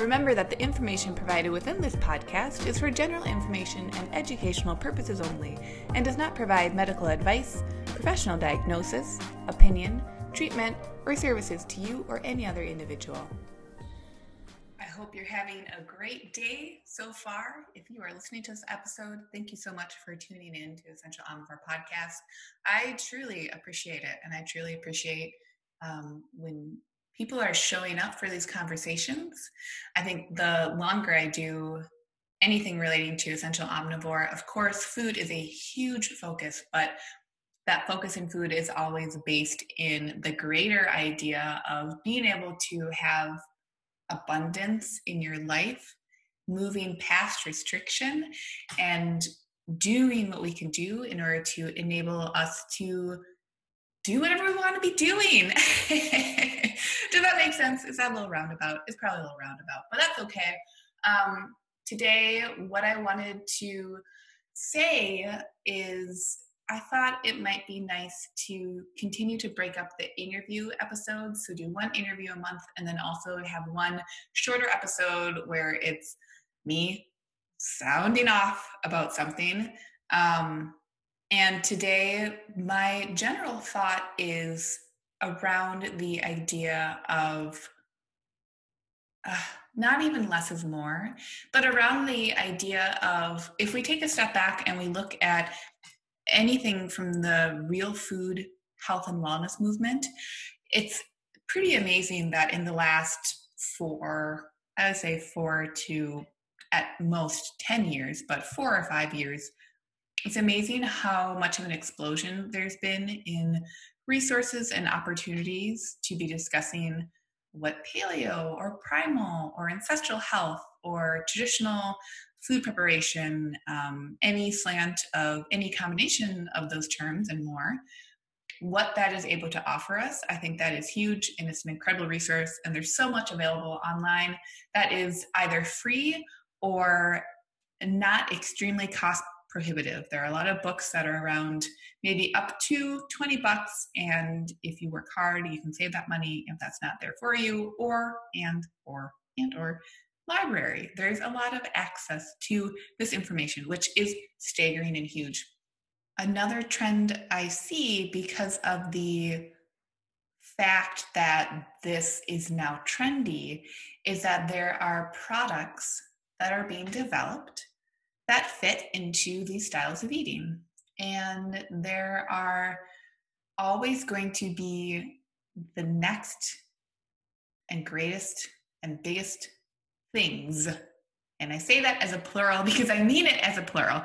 Remember that the information provided within this podcast is for general information and educational purposes only and does not provide medical advice, professional diagnosis, opinion, treatment, or services to you or any other individual. I hope you're having a great day so far. If you are listening to this episode, thank you so much for tuning in to Essential Omnivore podcast. I truly appreciate it, and I truly appreciate um, when people are showing up for these conversations. I think the longer I do anything relating to essential omnivore, of course, food is a huge focus, but that focus in food is always based in the greater idea of being able to have abundance in your life, moving past restriction, and doing what we can do in order to enable us to do whatever we want to be doing. Does that make sense? Is that a little roundabout? It's probably a little roundabout, but that's okay. Um, today, what I wanted to say is I thought it might be nice to continue to break up the interview episodes. So, do one interview a month and then also have one shorter episode where it's me sounding off about something. Um, and today, my general thought is around the idea of uh, not even less is more, but around the idea of if we take a step back and we look at anything from the real food health and wellness movement, it's pretty amazing that in the last four, I would say four to at most 10 years, but four or five years, it's amazing how much of an explosion there's been in resources and opportunities to be discussing what paleo or primal or ancestral health or traditional food preparation, um, any slant of any combination of those terms and more, what that is able to offer us, I think that is huge and it's an incredible resource. And there's so much available online that is either free or not extremely cost prohibitive. There are a lot of books that are around maybe up to 20 bucks and if you work hard you can save that money if that's not there for you or and or and or library. There's a lot of access to this information which is staggering and huge. Another trend I see because of the fact that this is now trendy is that there are products that are being developed that fit into these styles of eating. And there are always going to be the next and greatest and biggest things. And I say that as a plural because I mean it as a plural.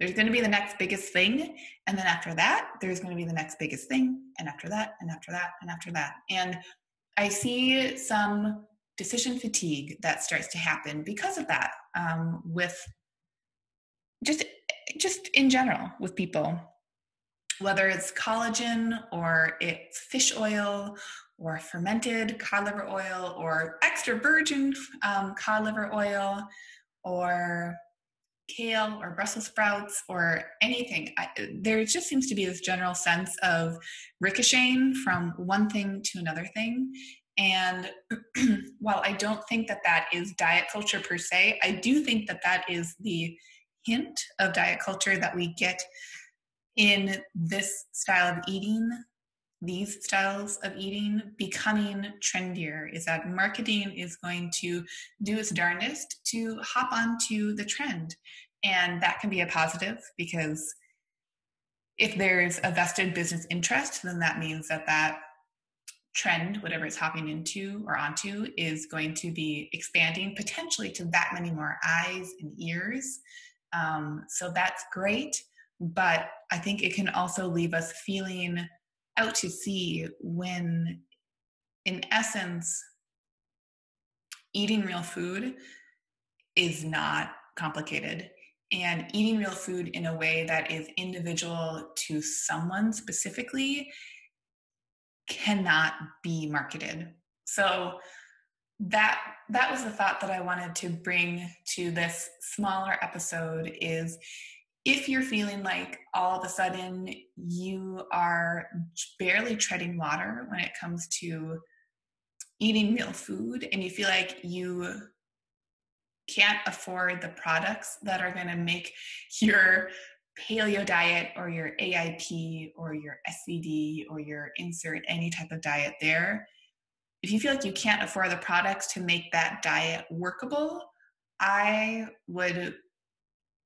There's going to be the next biggest thing. And then after that, there's going to be the next biggest thing. And after that, and after that, and after that. And I see some decision fatigue that starts to happen because of that um, with just just in general with people whether it's collagen or it's fish oil or fermented cod liver oil or extra virgin um, cod liver oil or kale or Brussels sprouts or anything. I, there just seems to be this general sense of ricocheting from one thing to another thing. And while I don't think that that is diet culture per se, I do think that that is the hint of diet culture that we get in this style of eating these styles of eating becoming trendier is that marketing is going to do its darndest to hop onto the trend. And that can be a positive because if there's a vested business interest then that means that that trend whatever it's hopping into or onto is going to be expanding potentially to that many more eyes and ears um, so that's great. But I think it can also leave us feeling out to sea when, in essence, eating real food is not complicated. and eating real food in a way that is individual to someone specifically cannot be marketed. So that that was the thought that I wanted to bring to this smaller episode is if you're feeling like all of a sudden you are barely treading water when it comes to eating real food and you feel like you can't afford the products that are going to make your paleo diet or your AIP or your SCD or your insert any type of diet there, if you feel like you can't afford the products to make that diet workable, I would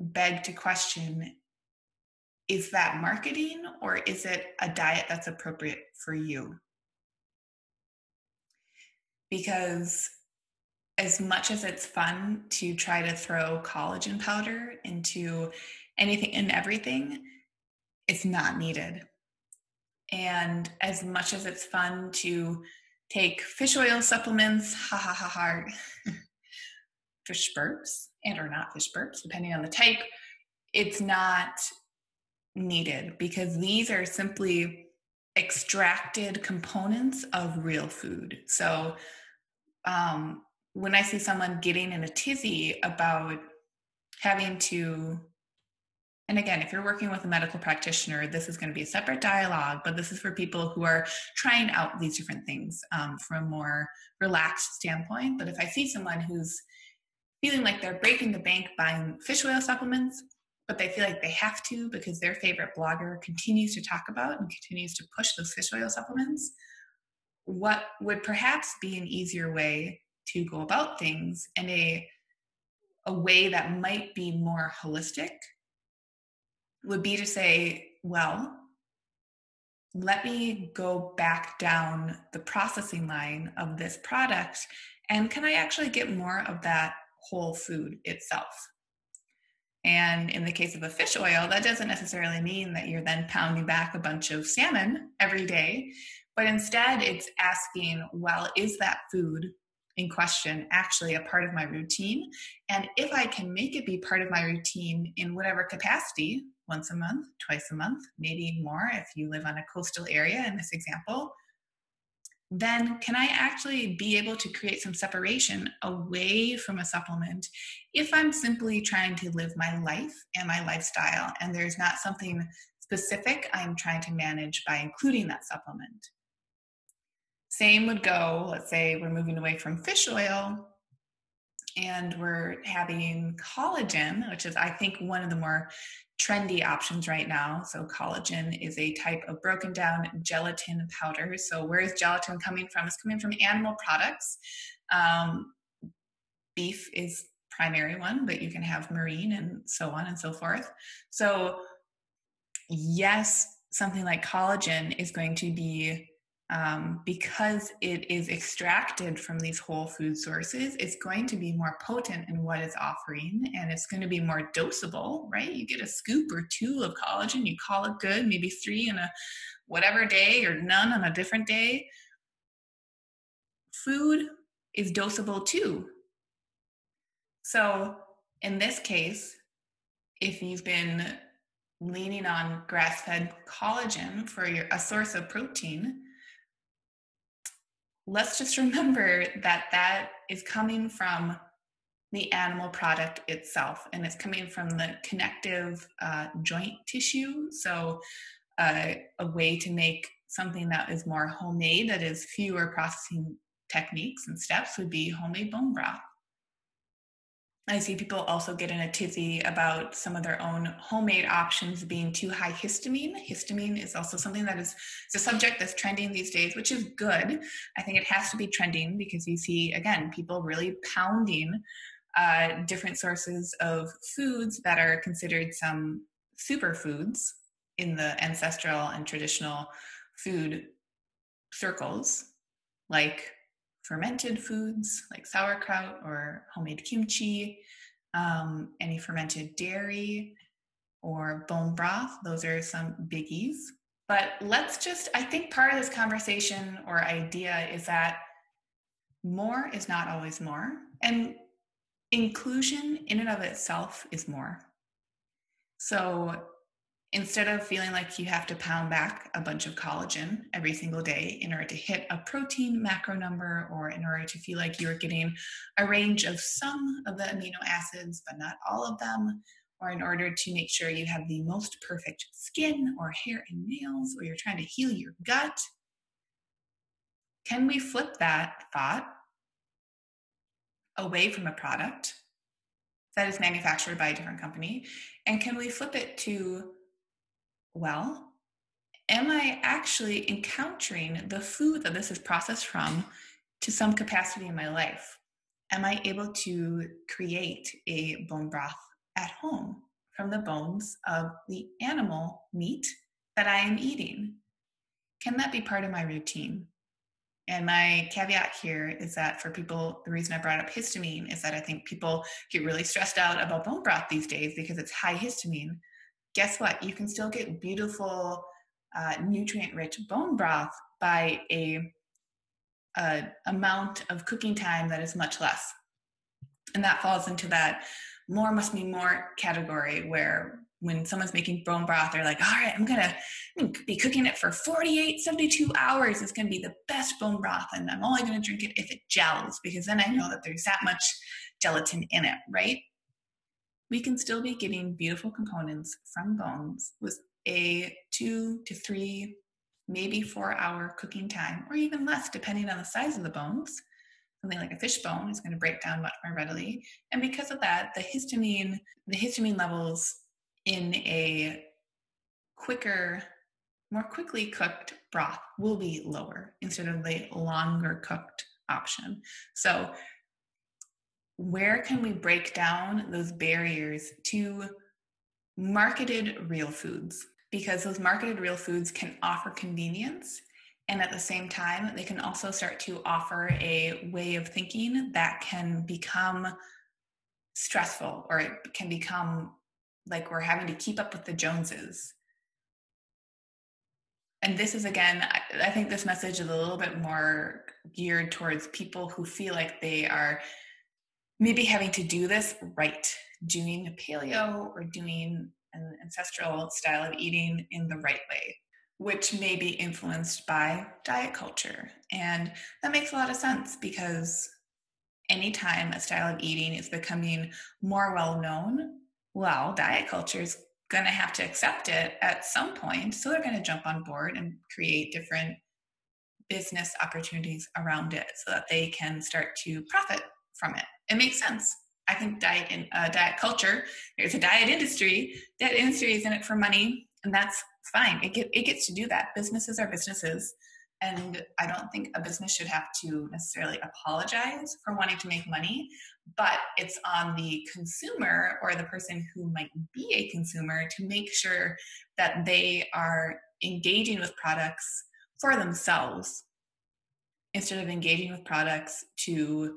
beg to question is that marketing or is it a diet that's appropriate for you? Because as much as it's fun to try to throw collagen powder into anything and everything, it's not needed. And as much as it's fun to take fish oil supplements, ha ha ha ha, fish burps and or not fish burps, depending on the type, it's not needed because these are simply extracted components of real food. So um, when I see someone getting in a tizzy about having to, and again, if you're working with a medical practitioner, this is going to be a separate dialogue, but this is for people who are trying out these different things um, from a more relaxed standpoint. But if I see someone who's feeling like they're breaking the bank buying fish oil supplements, but they feel like they have to because their favorite blogger continues to talk about and continues to push those fish oil supplements, what would perhaps be an easier way to go about things in a a way that might be more holistic would be to say, well, let me go back down the processing line of this product and can I actually get more of that whole food itself? And in the case of a fish oil, that doesn't necessarily mean that you're then pounding back a bunch of salmon every day, but instead it's asking, well, is that food in question actually a part of my routine. And if I can make it be part of my routine in whatever capacity, once a month, twice a month, maybe more if you live on a coastal area in this example, then can I actually be able to create some separation away from a supplement if I'm simply trying to live my life and my lifestyle and there's not something specific I'm trying to manage by including that supplement? Same would go, let's say we're moving away from fish oil and we're having collagen, which is, I think, one of the more trendy options right now. So, collagen is a type of broken down gelatin powder. So, where is gelatin coming from? It's coming from animal products. Um, beef is primary one, but you can have marine and so on and so forth. So, yes, something like collagen is going to be um, because it is extracted from these whole food sources, it's going to be more potent in what it's offering and it's going to be more dosable, right? You get a scoop or two of collagen, you call it good, maybe three in a whatever day or none on a different day. Food is dosable too. So, in this case, if you've been leaning on grass fed collagen for your, a source of protein, let's just remember that that is coming from the animal product itself and it's coming from the connective uh, joint tissue. So uh, a way to make something that is more homemade that is fewer processing techniques and steps would be homemade bone broth I see people also get in a tizzy about some of their own homemade options being too high histamine. Histamine is also something that is it's a subject that's trending these days, which is good. I think it has to be trending because you see, again, people really pounding uh, different sources of foods that are considered some superfoods in the ancestral and traditional food circles, like fermented foods like sauerkraut or homemade kimchi, um, any fermented dairy or bone broth. Those are some biggies. But let's just, I think part of this conversation or idea is that more is not always more. And inclusion in and of itself is more. So instead of feeling like you have to pound back a bunch of collagen every single day in order to hit a protein macro number or in order to feel like you're getting a range of some of the amino acids but not all of them or in order to make sure you have the most perfect skin or hair and nails or you're trying to heal your gut can we flip that thought away from a product that is manufactured by a different company? And can we flip it to well, am I actually encountering the food that this is processed from to some capacity in my life? Am I able to create a bone broth at home from the bones of the animal meat that I am eating? Can that be part of my routine? And my caveat here is that for people, the reason I brought up histamine is that I think people get really stressed out about bone broth these days because it's high histamine guess what? You can still get beautiful, uh, nutrient rich bone broth by a, a amount of cooking time that is much less. And that falls into that more must be more category where when someone's making bone broth, they're like, all right, I'm gonna be cooking it for 48, 72 hours. It's gonna be the best bone broth, and I'm only gonna drink it if it gels because then I know that there's that much gelatin in it, right? We can still be getting beautiful components from bones with a two to three, maybe four hour cooking time, or even less, depending on the size of the bones. Something like a fish bone is going to break down much more readily. And because of that, the histamine, the histamine levels in a quicker, more quickly cooked broth will be lower instead of the longer cooked option. So where can we break down those barriers to marketed real foods? Because those marketed real foods can offer convenience. And at the same time, they can also start to offer a way of thinking that can become stressful or it can become like we're having to keep up with the Joneses. And this is again, I think this message is a little bit more geared towards people who feel like they are maybe having to do this right, doing a paleo or doing an ancestral style of eating in the right way, which may be influenced by diet culture. And that makes a lot of sense because anytime a style of eating is becoming more well known, well, diet culture is going to have to accept it at some point. So they're going to jump on board and create different business opportunities around it so that they can start to profit from it. It makes sense. I think diet and uh, diet culture. There's a diet industry. That industry is in it for money, and that's fine. It get, it gets to do that. Businesses are businesses, and I don't think a business should have to necessarily apologize for wanting to make money. But it's on the consumer or the person who might be a consumer to make sure that they are engaging with products for themselves instead of engaging with products to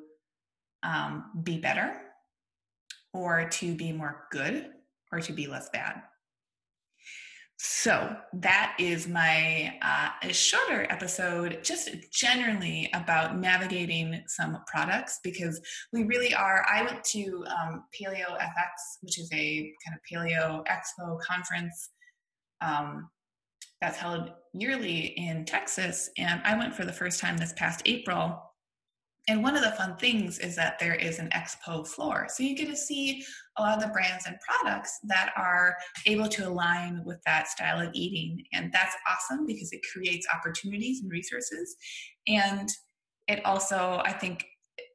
um, be better or to be more good or to be less bad. So that is my uh, shorter episode, just generally about navigating some products because we really are. I went to um, Paleo FX, which is a kind of Paleo Expo conference um, that's held yearly in Texas, and I went for the first time this past April. And one of the fun things is that there is an expo floor. So you get to see a lot of the brands and products that are able to align with that style of eating. And that's awesome because it creates opportunities and resources. And it also, I think,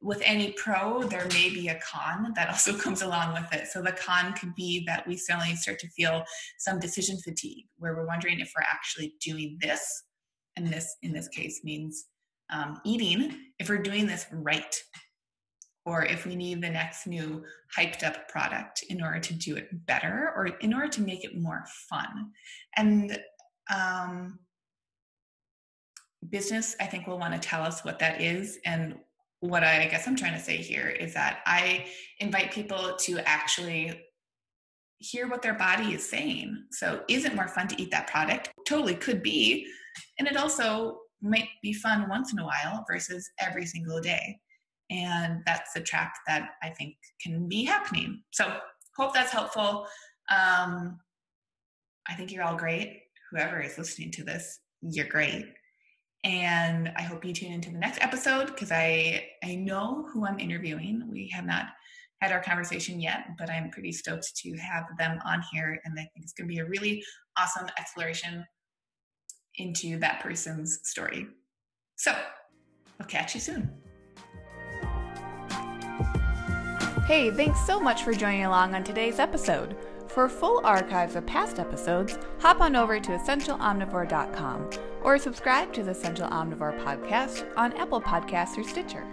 with any pro, there may be a con that also comes along with it. So the con could be that we suddenly start to feel some decision fatigue where we're wondering if we're actually doing this. And this, in this case, means um, eating if we're doing this right or if we need the next new hyped up product in order to do it better or in order to make it more fun. And um, business, I think, will want to tell us what that is. And what I guess I'm trying to say here is that I invite people to actually hear what their body is saying. So, is it more fun to eat that product? Totally could be. And it also might be fun once in a while versus every single day. And that's the track that I think can be happening. So, hope that's helpful. Um, I think you're all great. Whoever is listening to this, you're great. And I hope you tune into the next episode because I I know who I'm interviewing. We have not had our conversation yet, but I'm pretty stoked to have them on here. And I think it's going to be a really awesome exploration into that person's story. So I'll catch you soon. Hey, thanks so much for joining along on today's episode. For full archives of past episodes, hop on over to essentialomnivore.com or subscribe to the Essential Omnivore podcast on Apple Podcasts or Stitcher.